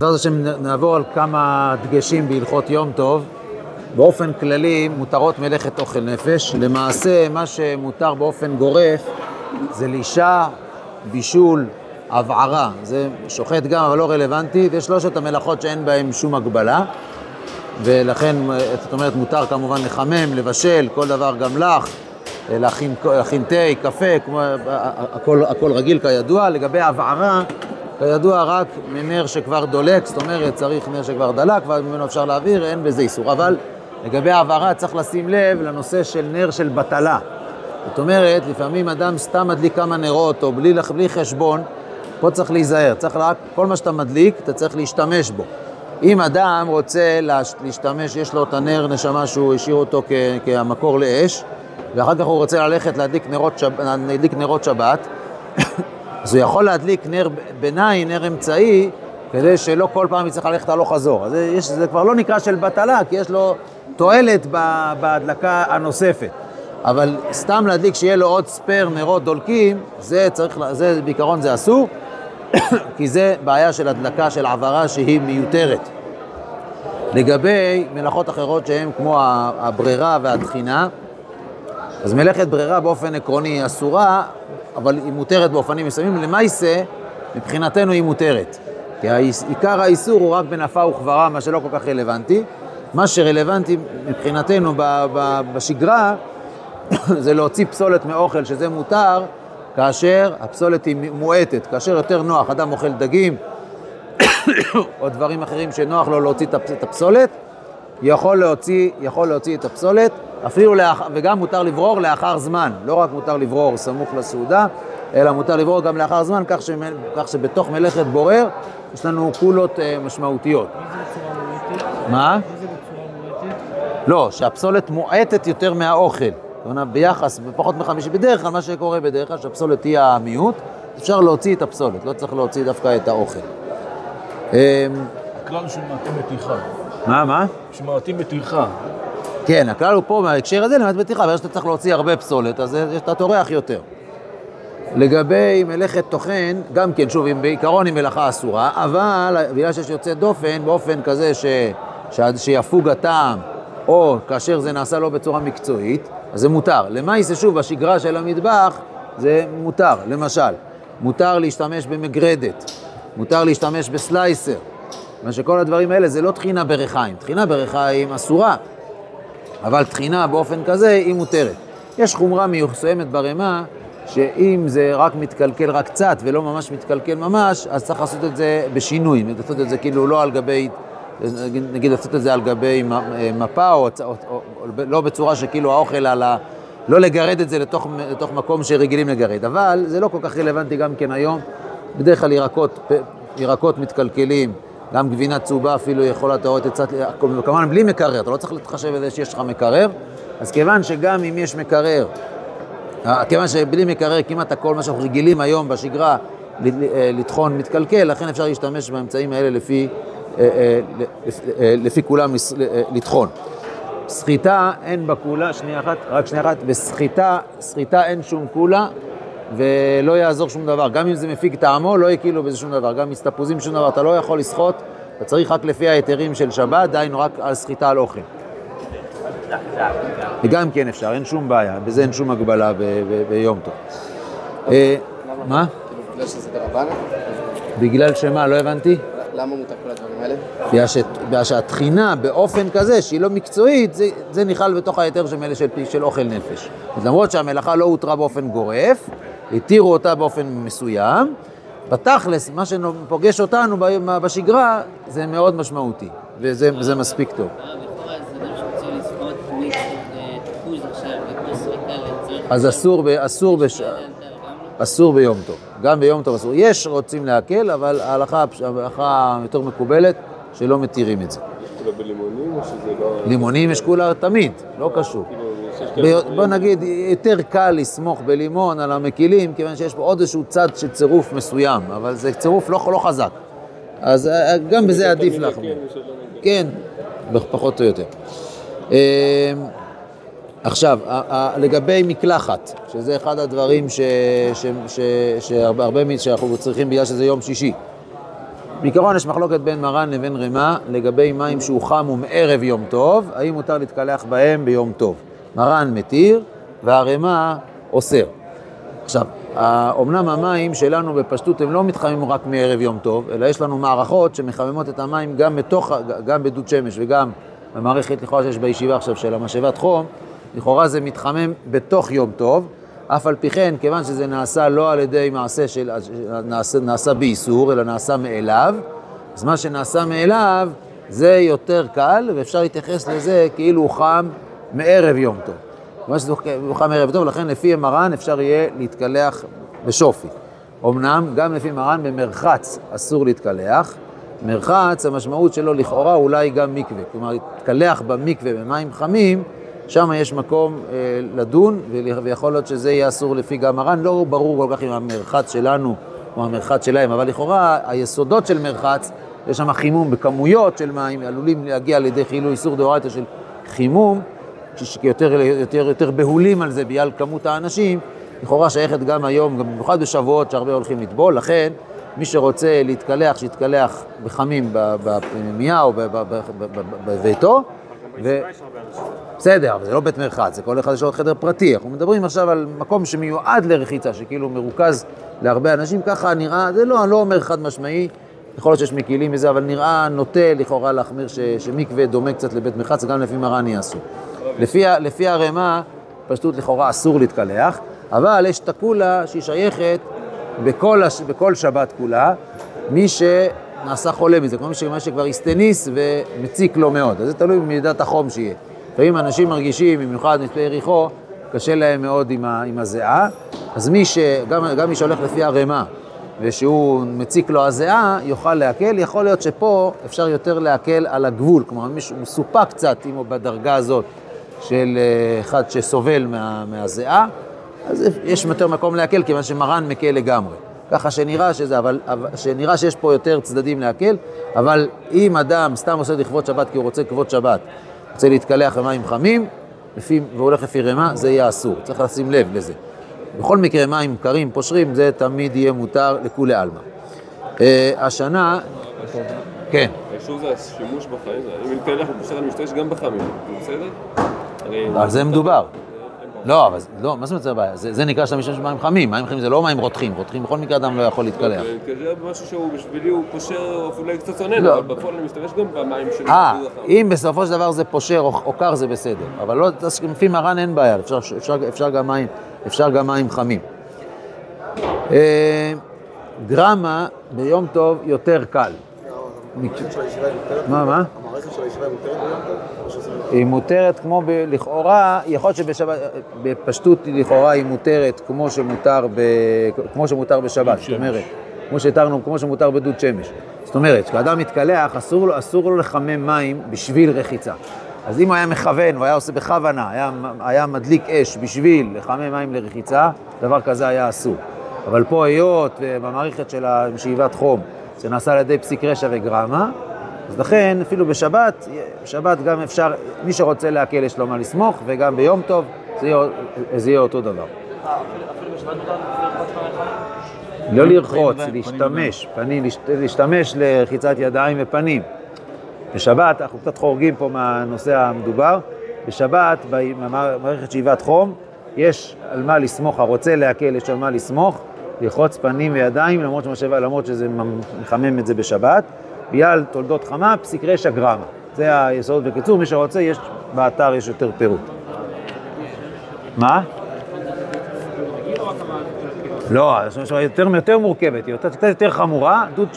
בעזרת השם נעבור על כמה דגשים בהלכות יום טוב. באופן כללי מותרות מלאכת אוכל נפש. למעשה מה שמותר באופן גורף זה לישה, בישול, הבערה. זה שוחט גם אבל לא רלוונטי. זה שלושת המלאכות שאין בהן שום הגבלה. ולכן, זאת אומרת, מותר כמובן לחמם, לבשל, כל דבר גם לך, להכין, תה, קפה, כמו, הכל, הכל רגיל כידוע. לגבי הבערה, כידוע רק מנר שכבר דולק, זאת אומרת צריך נר שכבר דלק, וממנו אפשר להעביר, אין בזה איסור. אבל לגבי העברה צריך לשים לב לנושא של נר של בטלה. זאת אומרת, לפעמים אדם סתם מדליק כמה נרות או בלי, בלי חשבון, פה צריך להיזהר, צריך רק, כל מה שאתה מדליק, אתה צריך להשתמש בו. אם אדם רוצה להשתמש, יש לו את הנר נשמה שהוא השאיר אותו כ, כמקור לאש, ואחר כך הוא רוצה ללכת להדליק נרות, שב, להדליק נרות שבת, אז הוא יכול להדליק נר ביניים, נר אמצעי, כדי שלא כל פעם יצטרך ללכת הלוך חזור. אז יש, זה כבר לא נקרא של בטלה, כי יש לו תועלת בהדלקה הנוספת. אבל סתם להדליק שיהיה לו עוד ספייר נרות דולקים, זה צריך, זה בעיקרון זה אסור, כי זה בעיה של הדלקה של עברה שהיא מיותרת. לגבי מלאכות אחרות שהן כמו הברירה והתחינה, אז מלאכת ברירה באופן עקרוני אסורה, אבל היא מותרת באופנים מסוימים. למעשה, מבחינתנו היא מותרת. כי עיקר האיסור הוא רק בנפה וכברה, מה שלא כל כך רלוונטי. מה שרלוונטי מבחינתנו בשגרה זה להוציא פסולת מאוכל, שזה מותר, כאשר הפסולת היא מועטת, כאשר יותר נוח, אדם אוכל דגים או דברים אחרים שנוח לו להוציא את הפסולת, יכול להוציא, יכול להוציא את הפסולת, אפילו לאח... וגם מותר לברור לאחר זמן, לא רק מותר לברור סמוך לסעודה, אלא מותר לברור גם לאחר זמן, כך, ש... כך שבתוך מלאכת בורר יש לנו קולות uh, משמעותיות. מה? לא, שהפסולת מועטת יותר מהאוכל. כלומר, ביחס, בפחות מחמישי, בדרך כלל מה שקורה בדרך כלל, שהפסולת היא המיעוט, אפשר להוציא את הפסולת, לא צריך להוציא דווקא את האוכל. אמ, הכלל הוא שמעטים בטרחה. מה, מה? שמעטים בטרחה. כן, הכלל הוא פה בהקשר הזה למעט בטרחה, ברגע שאתה צריך להוציא הרבה פסולת, אז אתה טורח יותר. לגבי מלאכת טוחן, גם כן, שוב, בעיקרון היא מלאכה אסורה, אבל בגלל שיש יוצא דופן, באופן כזה ש, ש, שיפוג הטעם, או כאשר זה נעשה לא בצורה מקצועית, אז זה מותר. למעשה, שוב, בשגרה של המטבח זה מותר. למשל, מותר להשתמש במגרדת, מותר להשתמש בסלייסר. מה שכל הדברים האלה זה לא טחינה בריחיים. טחינה בריחיים אסורה, אבל טחינה באופן כזה היא מותרת. יש חומרה מיוחסמת ברמה, שאם זה רק מתקלקל רק קצת ולא ממש מתקלקל ממש, אז צריך לעשות את זה בשינוי, לעשות את זה כאילו לא על גבי, נגיד לעשות את זה על גבי מפה, או, או, או, או לא בצורה שכאילו האוכל על ה... לא לגרד את זה לתוך, לתוך מקום שרגילים לגרד, אבל זה לא כל כך רלוונטי גם כן היום. בדרך כלל ירקות, ירקות מתקלקלים, גם גבינה צהובה אפילו יכולה, רואה, קצת, כמובן בלי מקרר, אתה לא צריך להתחשב בזה שיש לך מקרר, אז כיוון שגם אם יש מקרר, אה, כיוון שבלי מקרר כמעט הכל מה שאנחנו רגילים היום בשגרה אה, לטחון מתקלקל, לכן אפשר להשתמש באמצעים האלה לפי, אה, לפי כולם לטחון. סחיטה אין בה כולה, שנייה אחת, רק שנייה אחת, בסחיטה, סחיטה אין שום כולה ולא יעזור שום דבר. גם אם זה מפיג טעמו, לא יקילו בזה שום דבר. גם מסתפוזים שום דבר, אתה לא יכול לסחוט, אתה צריך רק לפי ההיתרים של שבת, דהיינו רק על סחיטה על אוכל. וגם כן אפשר, אין שום בעיה, בזה אין שום הגבלה ביום טוב. אה, מה? בגלל שזה דרבנן? בגלל שמה? לא הבנתי. למה מותר כל הדברים האלה? בגלל שהטחינה באופן כזה שהיא לא מקצועית, זה, זה נכלל בתוך ההיתר של, של, של אוכל נפש. אז למרות שהמלאכה לא הותרה באופן גורף, התירו אותה באופן מסוים, בתכלס, מה שפוגש אותנו בשגרה זה מאוד משמעותי, וזה מספיק טוב. אז אסור, אסור, בש... אסור ביום טוב, גם ביום טוב אסור. יש רוצים להקל, אבל ההלכה, ההלכה יותר מקובלת שלא מתירים את זה. יש כולה בלימונים או שזה לא... לימונים יש כולה תמיד, לא קשור. בוא נגיד, יותר קל לסמוך בלימון על המקילים, כיוון שיש פה עוד איזשהו צד של צירוף מסוים, אבל זה צירוף לא, לא חזק. אז אה, גם בזה עדיף לך. כן, פחות או יותר. אמ, עכשיו, לגבי מקלחת, שזה אחד הדברים שהרבה שאנחנו צריכים בגלל שזה יום שישי. בעיקרון יש מחלוקת בין מרן לבין רמה לגבי מים שהוא חם ומערב יום טוב, האם מותר להתקלח בהם ביום טוב. מרן מתיר והרמה אוסר. עכשיו, אומנם המים שלנו בפשטות הם לא מתחממים רק מערב יום טוב, אלא יש לנו מערכות שמחממות את המים גם, בתוך, גם בדוד שמש וגם במערכת לכאורה שיש בישיבה עכשיו של המשאבת חום, לכאורה זה מתחמם בתוך יום טוב, אף על פי כן, כיוון שזה נעשה לא על ידי מעשה של, נעשה, נעשה באיסור, אלא נעשה מאליו, אז מה שנעשה מאליו זה יותר קל, ואפשר להתייחס לזה כאילו הוא חם מערב יום טוב. מה שזה חם מערב טוב, לכן לפי מרן אפשר יהיה להתקלח בשופי. אמנם, גם לפי מרן במרחץ אסור להתקלח. מרחץ, המשמעות שלו לכאורה אולי גם מקווה. כלומר, להתקלח במקווה במים חמים, שם יש מקום אה, לדון, ויכול להיות שזה יהיה אסור לפי גם מרן. לא ברור כל כך אם המרחץ שלנו או המרחץ שלהם, אבל לכאורה היסודות של מרחץ, יש שם חימום בכמויות של מים, עלולים להגיע על ידי חילוי איסור דאורייתא של חימום, שיותר יותר, יותר בהולים על זה בגלל כמות האנשים, לכאורה שייכת גם היום, גם במיוחד בשבועות שהרבה הולכים לטבול, לכן מי שרוצה להתקלח, שיתקלח בחמים בפנימייה או בביתו. ו... בסדר, אבל זה לא בית מרחץ, זה כל אחד יש לו חדר פרטי. אנחנו מדברים עכשיו על מקום שמיועד לרחיצה, שכאילו מרוכז להרבה אנשים, ככה נראה, זה לא, אני לא אומר חד משמעי, יכול להיות שיש מקילים מזה, אבל נראה נוטה לכאורה להחמיר ש, שמקווה דומה קצת לבית מרחץ, גם לפי מרן יעשו. לפי, לפי הרמה, פשטות לכאורה אסור להתקלח, אבל יש את הקולה שהיא שייכת בכל, הש... בכל שבת כולה, מי שנעשה חולה מזה, כמו מי שכבר הסטניס ומציק לו מאוד, אז זה תלוי במידת החום שיהיה. לפעמים אנשים מרגישים, במיוחד מצפה יריחו, קשה להם מאוד עם, ה... עם הזיעה, אז מי ש... גם, גם מי שהולך לפי הרמה ושהוא מציק לו הזיעה, יוכל להקל. יכול להיות שפה אפשר יותר להקל על הגבול, כלומר מישהו מסופק קצת אם הוא בדרגה הזאת של אה, אחד שסובל מה, מהזיעה, אז יש יותר מקום להקל, כיוון שמרן מקל לגמרי. ככה שנראה שזה, אבל, שנראה שיש פה יותר צדדים להקל, אבל אם אדם סתם עושה לכבוד שבת כי הוא רוצה כבוד שבת, רוצה להתקלח במים חמים, לפי, והולך לפי רמה, זה יהיה אסור, צריך לשים לב לזה. בכל מקרה, מים קרים, פושרים, זה תמיד יהיה מותר לכולי עלמא. Uh, השנה... כן. שוב זה השימוש בחיים, אם מתקלח, אני משתמש גם בחמים, בסדר? על זה מדובר. לא, אבל לא, מה זאת אומרת זה הבעיה? זה נקרא שאתה משתמש במים חמים, מים חמים זה לא מים רותחים, רותחים בכל מקרה אדם לא יכול להתקלח. זה משהו שהוא בשבילי הוא פושר אולי קצת צונן, לא. אבל בפועל אני משתמש גם במים של... אה, אם בסופו של דבר זה פושר או קר זה בסדר, אבל לא, לפי מרן אין בעיה, אפשר גם מים חמים. אה, גרמה ביום טוב יותר קל. מה, מה? המערכת של הישיבה מותרת ביום טוב? היא מותרת כמו ב... לכאורה, יכול להיות שבשבת, בפשטות לכאורה היא מותרת כמו שמותר, ב, כמו שמותר בשבת, זאת אומרת, כמו שהתרנו, כמו שמותר בדוד שמש. זאת אומרת, כשאדם מתקלח, אסור לו, אסור לו לחמם מים בשביל רחיצה. אז אם הוא היה מכוון, הוא היה עושה בכוונה, היה, היה מדליק אש בשביל לחמם מים לרחיצה, דבר כזה היה אסור. אבל פה היות במערכת של שאיבת חום, זה נעשה על ידי פסיק רשע וגרמה, אז לכן אפילו בשבת, בשבת גם אפשר, מי שרוצה להקל יש לו מה לסמוך, וגם ביום טוב זה יהיה, זה יהיה אותו דבר. לא לרחוץ, להשתמש, פנים, להשתמש לרחיצת ידיים ופנים. בשבת, אנחנו קצת חורגים פה מהנושא המדובר, בשבת, במערכת שאיבת חום, יש על מה לסמוך, הרוצה להקל יש על מה לסמוך, לרחוץ פנים וידיים, למרות, שמשבה, למרות שזה מחמם את זה בשבת. בגלל תולדות חמה, פסיק רשע גרמה. זה היסוד בקיצור, מי שרוצה, יש, באתר יש יותר פירוט. מה? לא, יותר, יותר מורכבת, היא קצת יותר חמורה, דוד,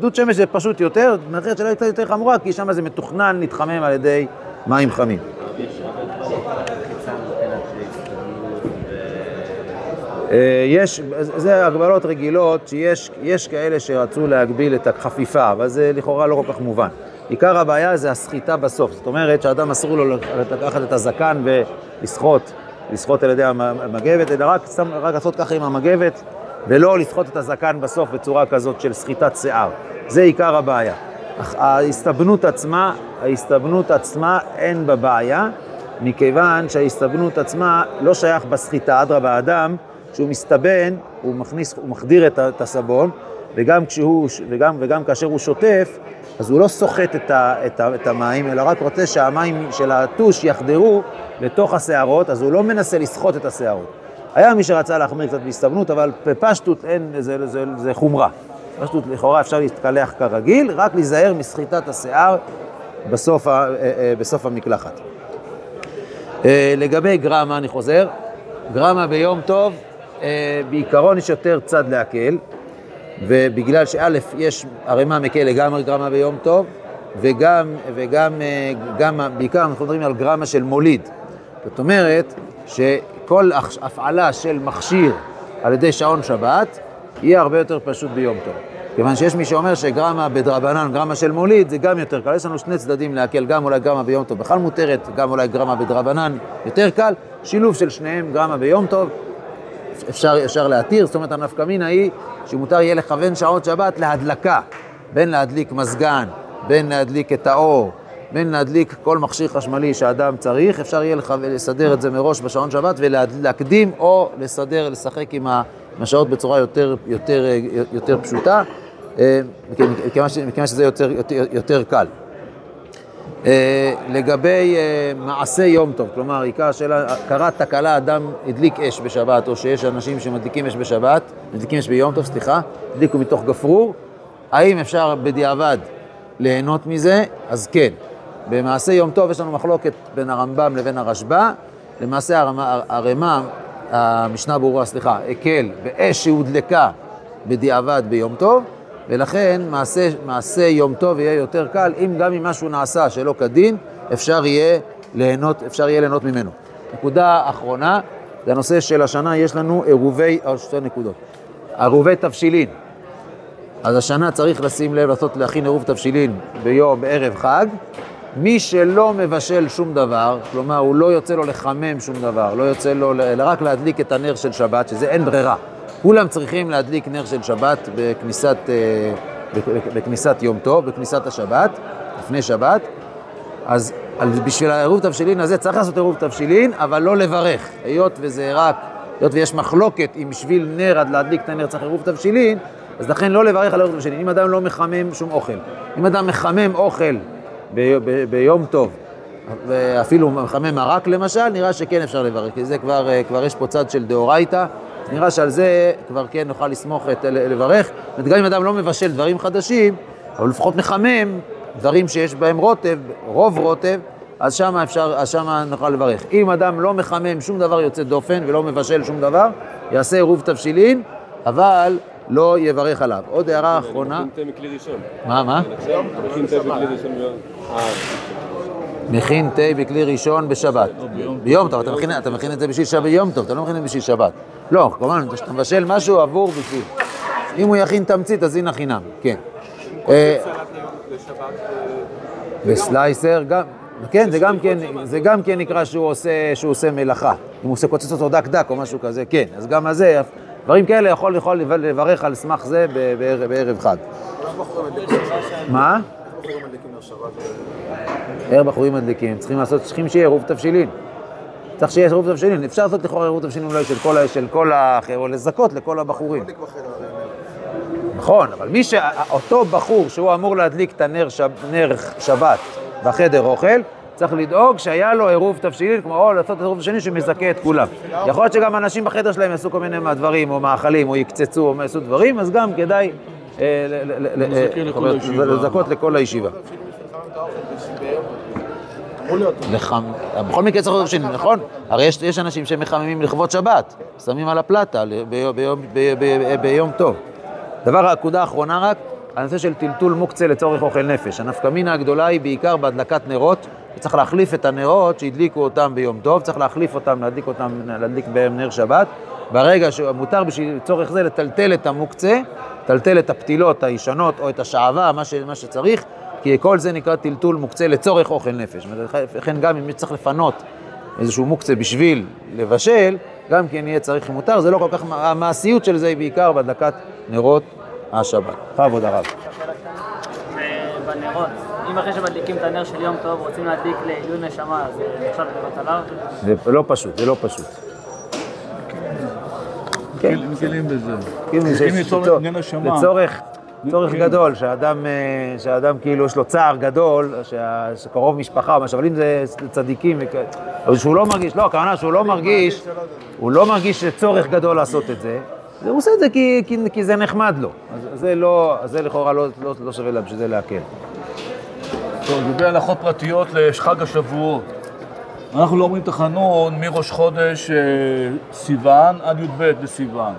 דוד שמש זה פשוט יותר, מאחרת שלה קצת יותר חמורה, כי שם זה מתוכנן להתחמם על ידי מים חמים. יש, זה הגבלות רגילות, שיש כאלה שרצו להגביל את החפיפה, אבל זה לכאורה לא כל כך מובן. עיקר הבעיה זה הסחיטה בסוף, זאת אומרת שאדם אסור לו לקחת את הזקן ולסחוט, לסחוט על ידי המגבת, אלא רק, רק לעשות ככה עם המגבת, ולא לסחוט את הזקן בסוף בצורה כזאת של סחיטת שיער. זה עיקר הבעיה. ההסתבנות עצמה, ההסתבנות עצמה אין בה בעיה, מכיוון שההסתבנות עצמה לא שייך בסחיטה, אדרבה, האדם כשהוא מסתבן, הוא מכניס, הוא מחדיר את, הסבון, וגם, כשהוא, וגם, וגם כאשר הוא שוטף, אז הוא לא סוחט את, ה, את, ה, את המים, אלא רק רוצה שהמים של הטוש יחדרו לתוך השערות, אז הוא לא מנסה לסחוט את השערות. היה מי שרצה להחמיר קצת בהסתבנות, אבל בפשטות אין, זה, זה, זה, זה חומרה. פשטות לכאורה אפשר להתקלח כרגיל, רק להיזהר מסחיטת השיער בסוף, אה, אה, בסוף המקלחת. אה, לגבי גרמה, אני חוזר, גרמה ביום טוב, בעיקרון יש יותר צד להקל, ובגלל שא', יש ערימה מקל לגמרי גרמה ביום טוב, וגם, וגם גם, בעיקר אנחנו מדברים על גרמה של מוליד. זאת אומרת שכל הפעלה של מכשיר על ידי שעון שבת, יהיה הרבה יותר פשוט ביום טוב. כיוון שיש מי שאומר שגרמה בדרבנן, גרמה של מוליד, זה גם יותר קל. יש לנו שני צדדים להקל, גם אולי גרמה ביום טוב בכלל מותרת, גם אולי גרמה בדרבנן יותר קל. שילוב של שניהם, גרמה ביום טוב, אפשר, אפשר להתיר. זאת אומרת, הנפקא מינה היא שמותר יהיה לכוון שעות שבת להדלקה, בין להדליק מזגן, בין להדליק את האור, בין להדליק כל מכשיר חשמלי שאדם צריך, אפשר יהיה לסדר את זה מראש בשעון שבת ולהקדים או לסדר, לשחק עם השעות בצורה יותר, יותר, יותר פשוטה. אה, מכיוון שזה יותר, יותר, יותר קל. אה, לגבי אה, מעשה יום טוב, כלומר, עיקר השאלה, קראת תקלה, אדם הדליק אש בשבת, או שיש אנשים שמדליקים אש בשבת, מדליקים אש ביום טוב, סליחה, הדליקו מתוך גפרור, האם אפשר בדיעבד ליהנות מזה? אז כן. במעשה יום טוב יש לנו מחלוקת בין הרמב"ם לבין הרשב"א, למעשה הרמ"א, המשנה ברורה, סליחה, הקל באש שהודלקה בדיעבד ביום טוב, ולכן מעשה, מעשה יום טוב יהיה יותר קל, אם גם אם משהו נעשה שלא כדין, אפשר יהיה ליהנות, אפשר יהיה ליהנות ממנו. נקודה אחרונה, זה הנושא של השנה, יש לנו עירובי, או שתי נקודות, עירובי תבשילין. אז השנה צריך לשים לב, לעשות, להכין עירוב תבשילין ביום, בערב חג. מי שלא מבשל שום דבר, כלומר, הוא לא יוצא לו לחמם שום דבר, לא יוצא לו, אלא רק להדליק את הנר של שבת, שזה אין ברירה. כולם צריכים להדליק נר של שבת בכניסת, אה, בכניסת יום טוב, בכניסת השבת, לפני שבת. אז בשביל העירוב תבשילין הזה צריך לעשות עירוב תבשילין, אבל לא לברך. היות וזה רק, היות ויש מחלוקת אם בשביל נר עד להדליק את הנר צריך עירוב תבשילין, אז לכן לא לברך על עירוב תבשילין. אם אדם לא מחמם שום אוכל, אם אדם מחמם אוכל ב- ב- ביום טוב, ואפילו מחמם מרק למשל, נראה שכן אפשר לברך, כי זה כבר, אה, כבר יש פה צד של דאורייתא. נראה שעל זה כבר כן נוכל לסמוך, את, לברך. זאת גם אם אדם לא מבשל דברים חדשים, אבל לפחות מחמם דברים שיש בהם רוטב, רוב רוטב, אז שם אפשר, אז שם נוכל לברך. אם אדם לא מחמם שום דבר יוצא דופן ולא מבשל שום דבר, יעשה עירוב תבשילין, אבל לא יברך עליו. עוד הערה אחרונה. מכלי ראשון. מה, מה? מכין תה בכלי ראשון. מכין תה בכלי ראשון בשבת. ביום טוב, אתה מכין את זה בשביל שבת ביום טוב, אתה לא מכין את זה בשביל שבת. לא, כמובן, אתה מבשל משהו עבור בשביל. אם הוא יכין תמצית, אז הנה חינם, כן. אה, וסלייסר גם, כן, זה גם כן, זה גם כן נקרא שהוא עושה, שהוא עושה מלאכה. אם הוא עושה קוצץ אותו דק דק או משהו כזה, כן. אז גם על זה, דברים כאלה יכול, יכול לברך על סמך זה בערב חג. מה? איך בחורים מדליקים? צריכים לעשות, צריכים שיהיה עירוב תבשילין. צריך שיהיה עירוב תבשילין. אפשר לעשות לכאורה עירוב תבשילין אולי של כל, של כל האחר, או לזכות לכל הבחורים. נכון, אבל מי ש... אותו בחור שהוא אמור להדליק את הנר שב... שבת בחדר אוכל, צריך לדאוג שהיה לו עירוב תבשילין, כמו או לעשות עירוב תבשילין שמזכה את כולם. יכול להיות שגם אנשים בחדר שלהם יעשו כל מיני מהדברים, או מאכלים, או יקצצו, או יעשו דברים, אז גם כדאי אה, לזכות לכל הישיבה. לחמ... בכל מקרה צריך להיות שני, נכון? הרי יש, יש אנשים שמחממים לכבוד שבת, שמים על הפלטה ביום, ביום, ביום טוב. דבר, הנקודה האחרונה רק, הנושא של טלטול מוקצה לצורך אוכל נפש. הנפקמינה הגדולה היא בעיקר בהדלקת נרות, צריך להחליף את הנרות שהדליקו אותם ביום טוב, צריך להחליף אותם, להדליק אותם, להדליק בהם נר שבת. ברגע שמותר בשביל צורך זה לטלטל את המוקצה, לטלטל את הפתילות הישנות או את השעווה, מה, ש, מה שצריך, כי כל זה נקרא טלטול מוקצה לצורך אוכל נפש. לכן גם אם צריך לפנות איזשהו מוקצה בשביל לבשל, גם כן יהיה צריך מותר, זה לא כל כך, המעשיות של זה היא בעיקר בהדלקת נרות השבת. בכבוד הרב. בנרות, אם אחרי שמדליקים את הנר של יום טוב רוצים להדליק לעילוי נשמה, זה נחשב לבטלה? זה לא פשוט, זה לא פשוט. מקל- מקלים בזה. כאילו אם שיש- לצורך לצורך- עניין השמה. לצורך, צורך כן. גדול, שאדם, אה, שאדם כאילו יש לו צער גדול, שקרוב משפחה או משהו, אבל אם זה צדיקים, שהוא לא מרגיש, לא, הכוונה שהוא לא מרגיש, הוא לא מרגיש צורך גדול לעשות את זה, הוא עושה את זה כי, כי, כי זה נחמד לו. אז זה לא, זה לכאורה לא, לא, לא שווה לה בשביל זה להקל. טוב, לגבי הלכות פרטיות לחג השבועות. אנחנו לא אומרים תחנון מראש חודש אה, סיוון עד י"ב בסיוון.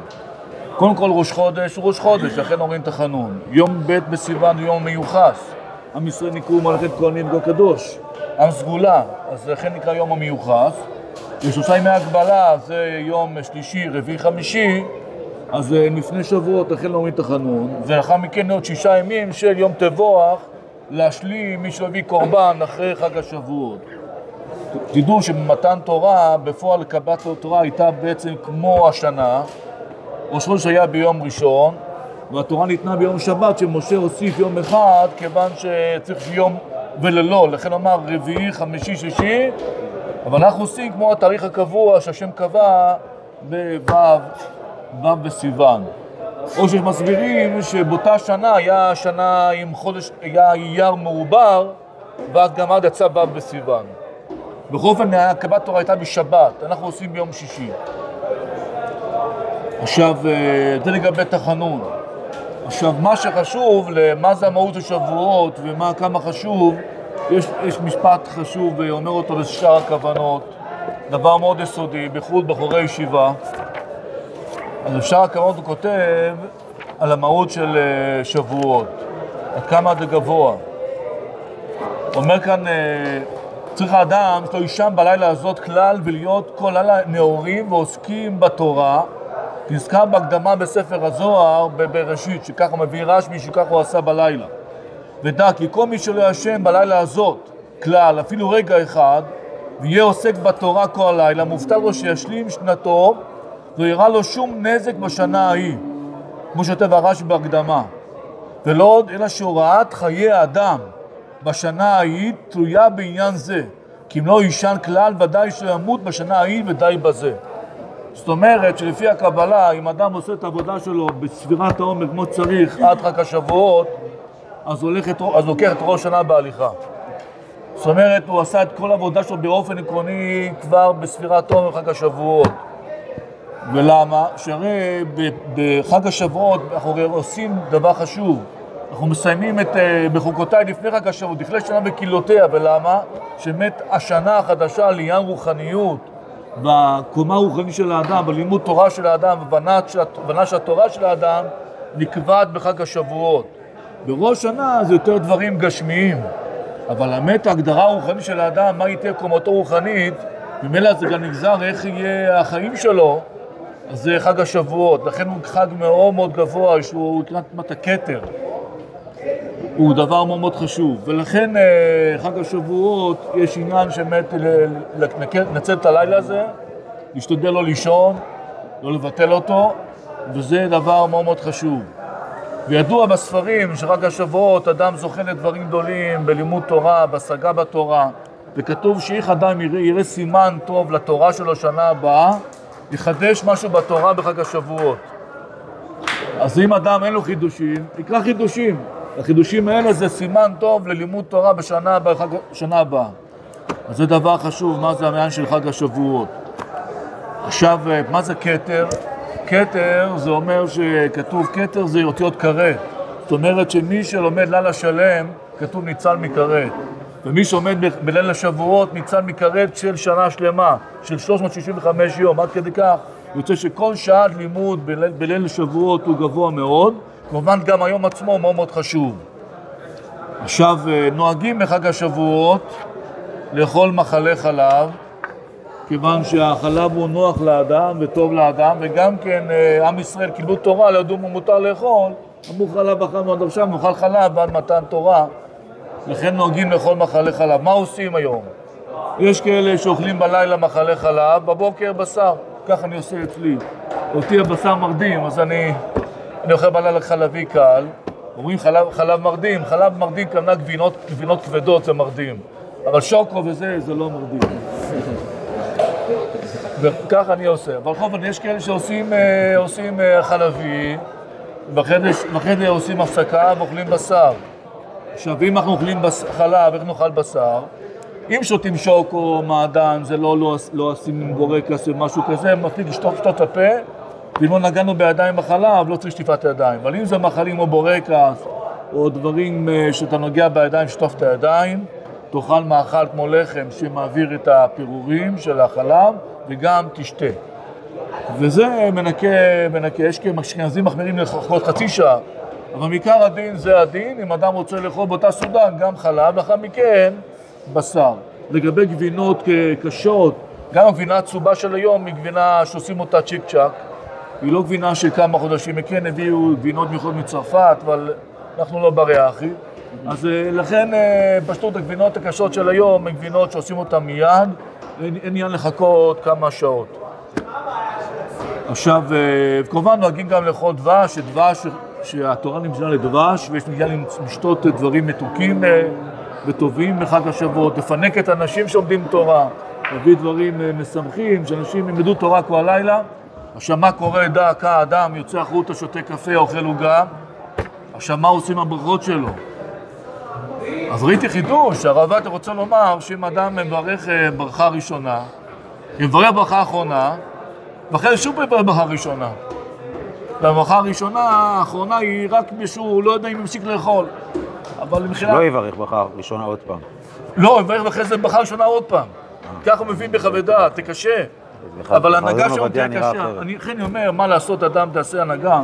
קודם כל ראש חודש הוא ראש חודש, לכן אומרים תחנון. יום ב' בסיוון הוא יום מיוחס. עם ישראל נקראו מלאכת כהנים גו קדוש. עם סגולה, אז לכן נקרא יום המיוחס. ושלושה ימי הגבלה זה יום שלישי, רביעי, חמישי, אז אה, לפני שבועות לכן לא אומרים תחנון, ולאחר מכן עוד שישה ימים של יום תבוח להשלים מי שלא הביא קורבן אחרי חג השבועות. תדעו שבמתן תורה, בפועל קבלת תורה הייתה בעצם כמו השנה. ראש חודש היה ביום ראשון, והתורה ניתנה ביום שבת, שמשה הוסיף יום אחד, כיוון שצריך יום וללא, לכן אמר רביעי, חמישי, שישי, אבל אנחנו עושים כמו התאריך הקבוע שהשם קבע בו' ו' בסיוון. או שמסבירים שבאותה שנה היה שנה עם חודש, היה אייר מעובר, ואז גם עד יצא ו' בסיוון. בכל אופן, הקבלת תורה הייתה בשבת, אנחנו עושים ביום שישי. עכשיו, אה, זה לגבי תחנון. עכשיו, מה שחשוב, למה זה המהות של שבועות ומה, כמה חשוב, יש, יש משפט חשוב, ואומר אותו לשאר הכוונות, דבר מאוד יסודי, בייחוד בחורי ישיבה. אז בשאר הכוונות הוא כותב על המהות של אה, שבועות, עד כמה זה גבוה. אומר כאן, אה, צריך האדם שלא יישן בלילה הזאת כלל ולהיות כל לילה נאורים ועוסקים בתורה. נזכר בהקדמה בספר הזוהר בבראשית, שככה מביא רשמי, שככה הוא עשה בלילה. ודע כי כל מי שלא ישן בלילה הזאת כלל, אפילו רגע אחד, ויהיה עוסק בתורה כל הלילה, מובטל לו שישלים שנתו, לא יראה לו שום נזק בשנה ההיא, כמו שכותב הרש"י בהקדמה. ולא עוד אלא שהוראת חיי האדם בשנה ההיא תלויה בעניין זה, כי אם לא יישן כלל, ודאי שימות בשנה ההיא ודי בזה. זאת אומרת שלפי הקבלה, אם אדם עושה את העבודה שלו בספירת העומר כמו שצריך עד חג השבועות, אז, הולך את, אז לוקח את ראש השנה בהליכה. זאת אומרת, הוא עשה את כל העבודה שלו באופן עקרוני כבר בספירת עומר חג השבועות. ולמה? שהרי בחג השבועות אנחנו עושים דבר חשוב. אנחנו מסיימים את אה, בחוקותיי לפני חג השבועות, תכלה שנה וקהילותיה, ולמה? שבאמת השנה החדשה לעניין רוחניות והקומה הרוחנית של האדם, בלימוד תורה של האדם, והבנה של, התורה של האדם, נקבעת בחג השבועות. בראש שנה זה יותר דברים גשמיים, אבל האמת ההגדרה הרוחנית של האדם, מה תהיה קומתו רוחנית, ממילא זה גם נגזר איך יהיה החיים שלו, אז זה חג השבועות, לכן הוא חג מאוד מאוד גבוה, שהוא כמעט הכתר. הוא דבר מאוד מאוד חשוב, ולכן אה, חג השבועות יש עניין שבאמת ל- לנצל את הלילה הזה, להשתדל לא לישון, לא לבטל אותו, וזה דבר מאוד מאוד חשוב. וידוע בספרים שחג השבועות אדם זוכה לדברים גדולים בלימוד תורה, בהשגה בתורה, וכתוב שאיך אדם יראה, יראה סימן טוב לתורה שלו שנה הבאה, יחדש משהו בתורה בחג השבועות. אז אם אדם אין לו חידושים, יקרא חידושים. החידושים האלה זה סימן טוב ללימוד תורה בשנה הבאה. בחג- שנה הבאה. אז זה דבר חשוב, מה זה העניין של חג השבועות. עכשיו, אה, מה זה כתר? כתר זה אומר שכתוב כתר זה אותיות כרת. זאת אומרת שמי שלומד לילה שלם, כתוב ניצל מכרת. ומי שעומד בליל השבועות ניצל מכרת של שנה שלמה, של 365 יום, עד כדי כך. יוצא שכל שעת לימוד בליל, בליל השבועות הוא גבוה מאוד, כמובן גם היום עצמו מאוד מאוד חשוב. עכשיו, אה, נוהגים בחג השבועות לאכול מחלי חלב, כיוון שהחלב הוא נוח לאדם וטוב לאדם, וגם כן אה, עם ישראל קיבלו תורה, לא ידעו מה מותר לאכול, אמרו חלב אכלנו עד עכשיו, נאכל חלב עד מתן תורה, לכן נוהגים לאכול מחלי חלב. מה עושים היום? יש כאלה שאוכלים בלילה מחלי חלב, בבוקר בשר, ככה אני עושה אצלי. אותי הבשר מרדים, אז אני, אני אוכל בלילה חלבי קל. אומרים חלב, חלב מרדים, חלב מרדים כמובן גבינות, גבינות כבדות זה מרדים, אבל שוקו וזה, זה לא מרדים. וככה אני עושה. אבל בכל יש כאלה שעושים אה, עושים, אה, חלבי, זה עושים הפסקה ואוכלים בשר. עכשיו, אם אנחנו אוכלים בס- חלב, איך נאכל בשר? אם שותים שוקו, מעדן, זה לא, לא, לא עושים בורקס ומשהו כזה, מספיק לשטוף את הפה, ואם לא נגענו בידיים בחלב, לא צריך שטיפת ידיים. אבל אם זה מאכלים כמו בורקס, או דברים אה, שאתה נוגע בידיים, שטוף את הידיים, תאכל מאכל כמו לחם שמעביר את הפירורים של החלב, וגם תשתה. וזה מנקה, מנקה, יש כאלה אשכנזים מחמירים לחכות חצי שעה, אבל מעיקר הדין זה הדין, אם אדם רוצה לאכול באותה סעודה גם חלב, לאחר מכן בשר. לגבי גבינות ק- קשות, גם הגבינה הצהובה של היום היא גבינה שעושים אותה צ'יק צ'אק, היא לא גבינה כמה חודשים, כן הביאו גבינות מיוחדות מצרפת, אבל אנחנו לא ברי אחי. אז אה, לכן אה, פשטות הגבינות הקשות של היום הן גבינות שעושים אותן מיד, אין עניין לחכות כמה שעות. עכשיו, אה, כמובן נוהגים גם לאכול דבש, שדבש, שהתורה נמסרה לדבש, ויש נגיעה לשתות דברים מתוקים וטובים בחג השבועות, לפנק את האנשים שעומדים תורה, להביא דברים משמחים, שאנשים ילמדו תורה כל הלילה. עכשיו, מה קורה, דא אדם, יוצא החוצה, שותה קפה, אוכל עוגה, עכשיו, מה עושים הברכות שלו? אז ראיתי חידוש, הרב עובדיה רוצה לומר שאם אדם מברך אה, ברכה ראשונה, יברך ברכה אחרונה, ואחרי שוב יברך ברכה ראשונה. והברכה הראשונה, האחרונה, היא רק מישהו, לא יודע אם ימשיך לאכול. אבל מבחינת... לא יברך ברכה ראשונה עוד פעם. לא, יברך אחרי זה ברכה ראשונה עוד פעם. ככה הוא מבין בחווה דעת, תקשה. אבל הנהגה עובדיה תהיה קשה. אני לכן אני אומר, מה לעשות, אדם תעשה הנהגה.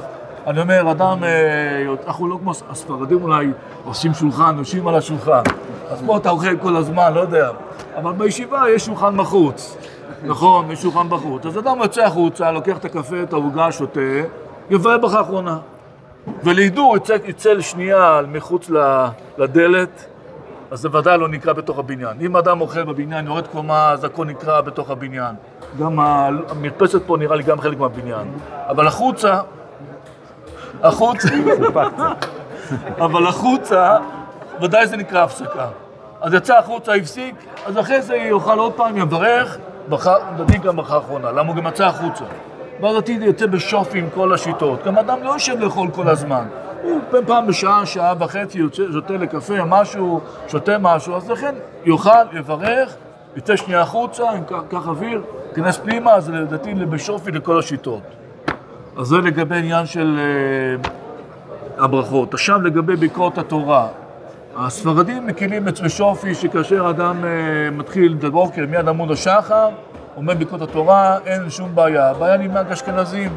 אני אומר, אדם, אה, אנחנו לא כמו הספרדים אולי, עושים שולחן, יושבים על השולחן. אז פה אתה אוכל כל הזמן, לא יודע. אבל בישיבה יש שולחן בחוץ. נכון, יש שולחן בחוץ. אז אדם יוצא החוצה, לוקח את הקפה, את העוגה, שותה, יברך ברכה אחרונה. ולידור יצא, יצא לשנייה מחוץ לדלת, אז זה ודאי לא נקרא בתוך הבניין. אם אדם אוכל בבניין, יורד קומה, אז הכל נקרא בתוך הבניין. גם המרפסת פה נראה לי גם חלק מהבניין. אבל החוצה, החוצה, אבל החוצה, ודאי זה נקרא הפסקה. אז יצא החוצה, הפסיק, אז אחרי זה יאכל עוד פעם, יברך, לדעתי גם ברכה אחרונה, למה הוא גם יצא החוצה. ואז עתיד יוצא בשופי עם כל השיטות. גם אדם לא יושב לאכול כל הזמן. הוא פעם- פעם בשעה, שעה וחצי יוצא, שותה לקפה, משהו, שותה משהו, אז לכן יאכל, יברך, יצא שנייה החוצה, כך- קח אוויר, ייכנס פנימה, אז לדעתי בשופי לכל השיטות. אז זה לגבי עניין של אה, הברכות. עכשיו לגבי ביקורת התורה. הספרדים מקילים אצל שופי שכאשר אדם אה, מתחיל בבוקר מיד עמוד השחר, אומר ביקורת התורה, אין שום בעיה. הבעיה היא רק אשכנזים.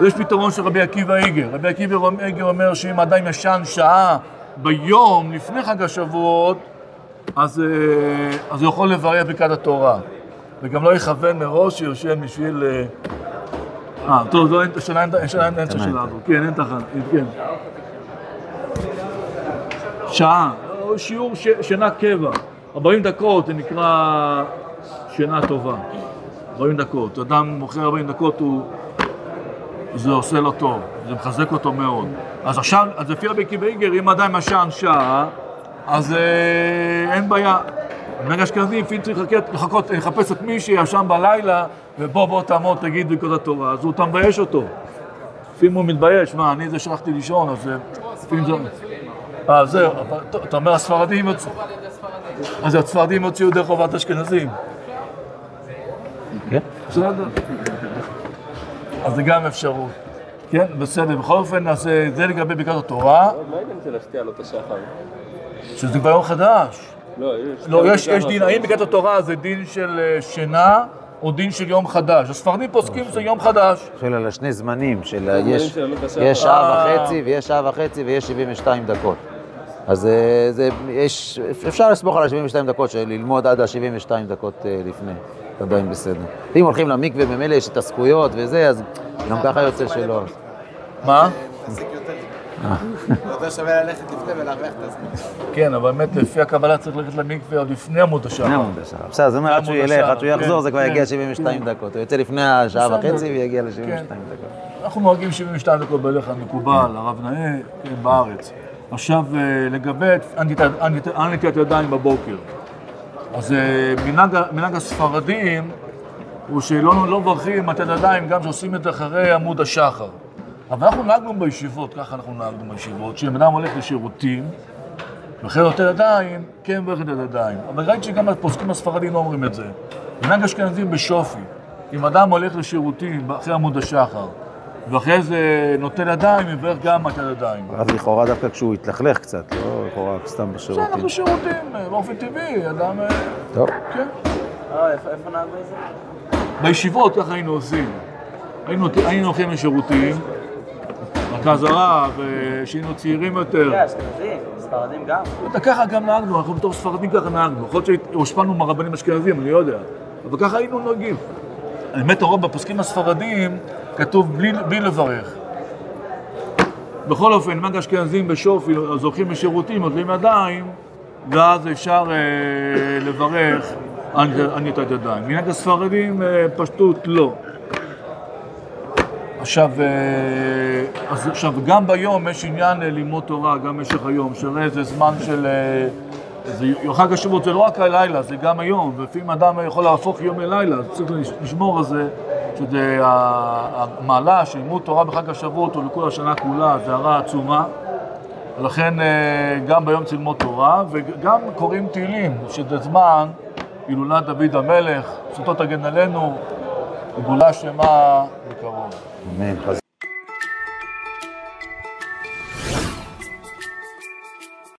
ויש פתרון של רבי עקיבא איגר. רבי עקיבא איגר אומר שאם אדם ישן שעה ביום לפני חג השבועות, אז, אה, אז הוא יכול לברך ברכת התורה. וגם לא יכוון מראש שיושב בשביל... אה, אה, טוב, לא, אין, השאלה אין, השאלה אין, אין את השאלה הזו. כן, אין תחנה, כן. שעה, שיעור ש, שינה קבע. 40 דקות זה נקרא שינה טובה. 40 דקות. אדם מוכר 40 דקות, הוא... זה עושה לו טוב, זה מחזק אותו מאוד. אז עכשיו, אז לפי רבי עקיבא איגר, אם אדם ישן שעה, אז אה, אין בעיה. ברגע אשכנזי, לפי צריך לחכות, לחכות, לחפש את מי שישן בלילה, ובוא בוא תעמוד, תגיד ברכות התורה, אז הוא אתה מבייש אותו. לפעמים הוא מתבייש, מה, אני זה שהלכתי לישון, אז אה, לפעמים זה... אה, זהו, אתה אומר הספרדים. אז הספרדים יוציאו דרך חובת אשכנזים. כן? בסדר. אז זה גם אפשרות. כן, בסדר. בכל אופן, אז אה, זה לגבי ברכת התורה, מה העניין של להשקיע לו את השחר? שזה כבר יום חדש. לא, יש... לא, יש, יש דין, האם ברכת התורה זה דין של אה, שינה או דין של יום חדש? הספרדים פוסקים שזה יום חדש. של על השני זמנים, של ה- יש, שעה אה. וחצי ויש שעה וחצי ויש 72 דקות. אז אה, זה, יש, אפשר לסמוך על ה-72 דקות, ללמוד עד ה-72 דקות לפני, זה עדיין בסדר. אם הולכים למקווה, ממילא יש את הזכויות וזה, אז גם ככה יוצא שלא. מה? יותר. שווה ללכת לפני ולהרוויח את הזמן. כן, אבל באמת לפי הקבלה צריך ללכת למקווה עוד לפני עמוד השחר. לפני עמוד השעה. בסדר, זה אומר עד שהוא ילך, עד שהוא יחזור, כן, זה כבר כן, יגיע 72 דקות. הוא יוצא לפני השעה. וחצי ויגיע ל-72 כן. דקות. אנחנו נוהגים 72 דקות בדרך כלל מקובל, הרב נאה, כן, בארץ. עכשיו, אה, לגבי נטילת ידיים בבוקר. אז אה, מנהג הספרדים הוא שלא לא מברכים מתן ידיים גם כשעושים את זה אחרי עמוד השחר. אבל אנחנו נהגנו בישיבות, ככה אנחנו נהגנו בישיבות, שאם אדם הולך לשירותים, נותן ידיים, כן מברך את הידיים. אבל ראיתי שגם הפוסקים הספרדים לא אומרים את זה. מנהג אשכנזים בשופי, אם אדם הולך לשירותים אחרי עמוד השחר, ואחרי זה נותן ידיים, יברך גם את הידיים. אז לכאורה דווקא כשהוא התלכלך קצת, לא לכאורה סתם בסדר, בשירותים. בשירותים, אה, באופן טבעי, אדם... אה, טוב. כן. אה, איפה נהגו את זה? בישיבות ככה היינו עושים. היינו הולכים לשירותים, מרכז הרב, אה, כשהיינו צעירים יותר. כן, אשכנזים, ספרדים גם. ככה גם נהגנו, אנחנו בתור ספרדים ככה נהגנו. יכול להיות שהושפענו מהרבנים אשכנזים, אני לא יודע. אבל ככה היינו נוהגים. האמת, הרוב בפוסקים הספרדים כתוב בלי, בלי לברך. בכל אופן, מנהג אשכנזים בשופי, אז הולכים לשירותים, נוטלים ידיים, ואז אפשר אה, לברך על על נטילת ידיים. מנהג הספרדים, אה, פשטות, לא. עכשיו, אה, אז עכשיו, גם ביום יש עניין אה, ללמוד תורה, גם במשך היום, שהרי זה זמן של... אה, זה, חג השבועות זה לא רק הלילה, זה גם היום, ולפעמים אדם יכול להפוך יום ללילה, אז צריך לשמור על זה, שזה המעלה של לימוד תורה בחג השבועות הוא לכל השנה כולה, זה הרע עצומה. ולכן אה, גם ביום צריך ללמוד תורה, וגם קוראים תהילים, שזה זמן הילולת דוד המלך, זכותו תגן עלינו, גאולה שלמה בקרוב. մենք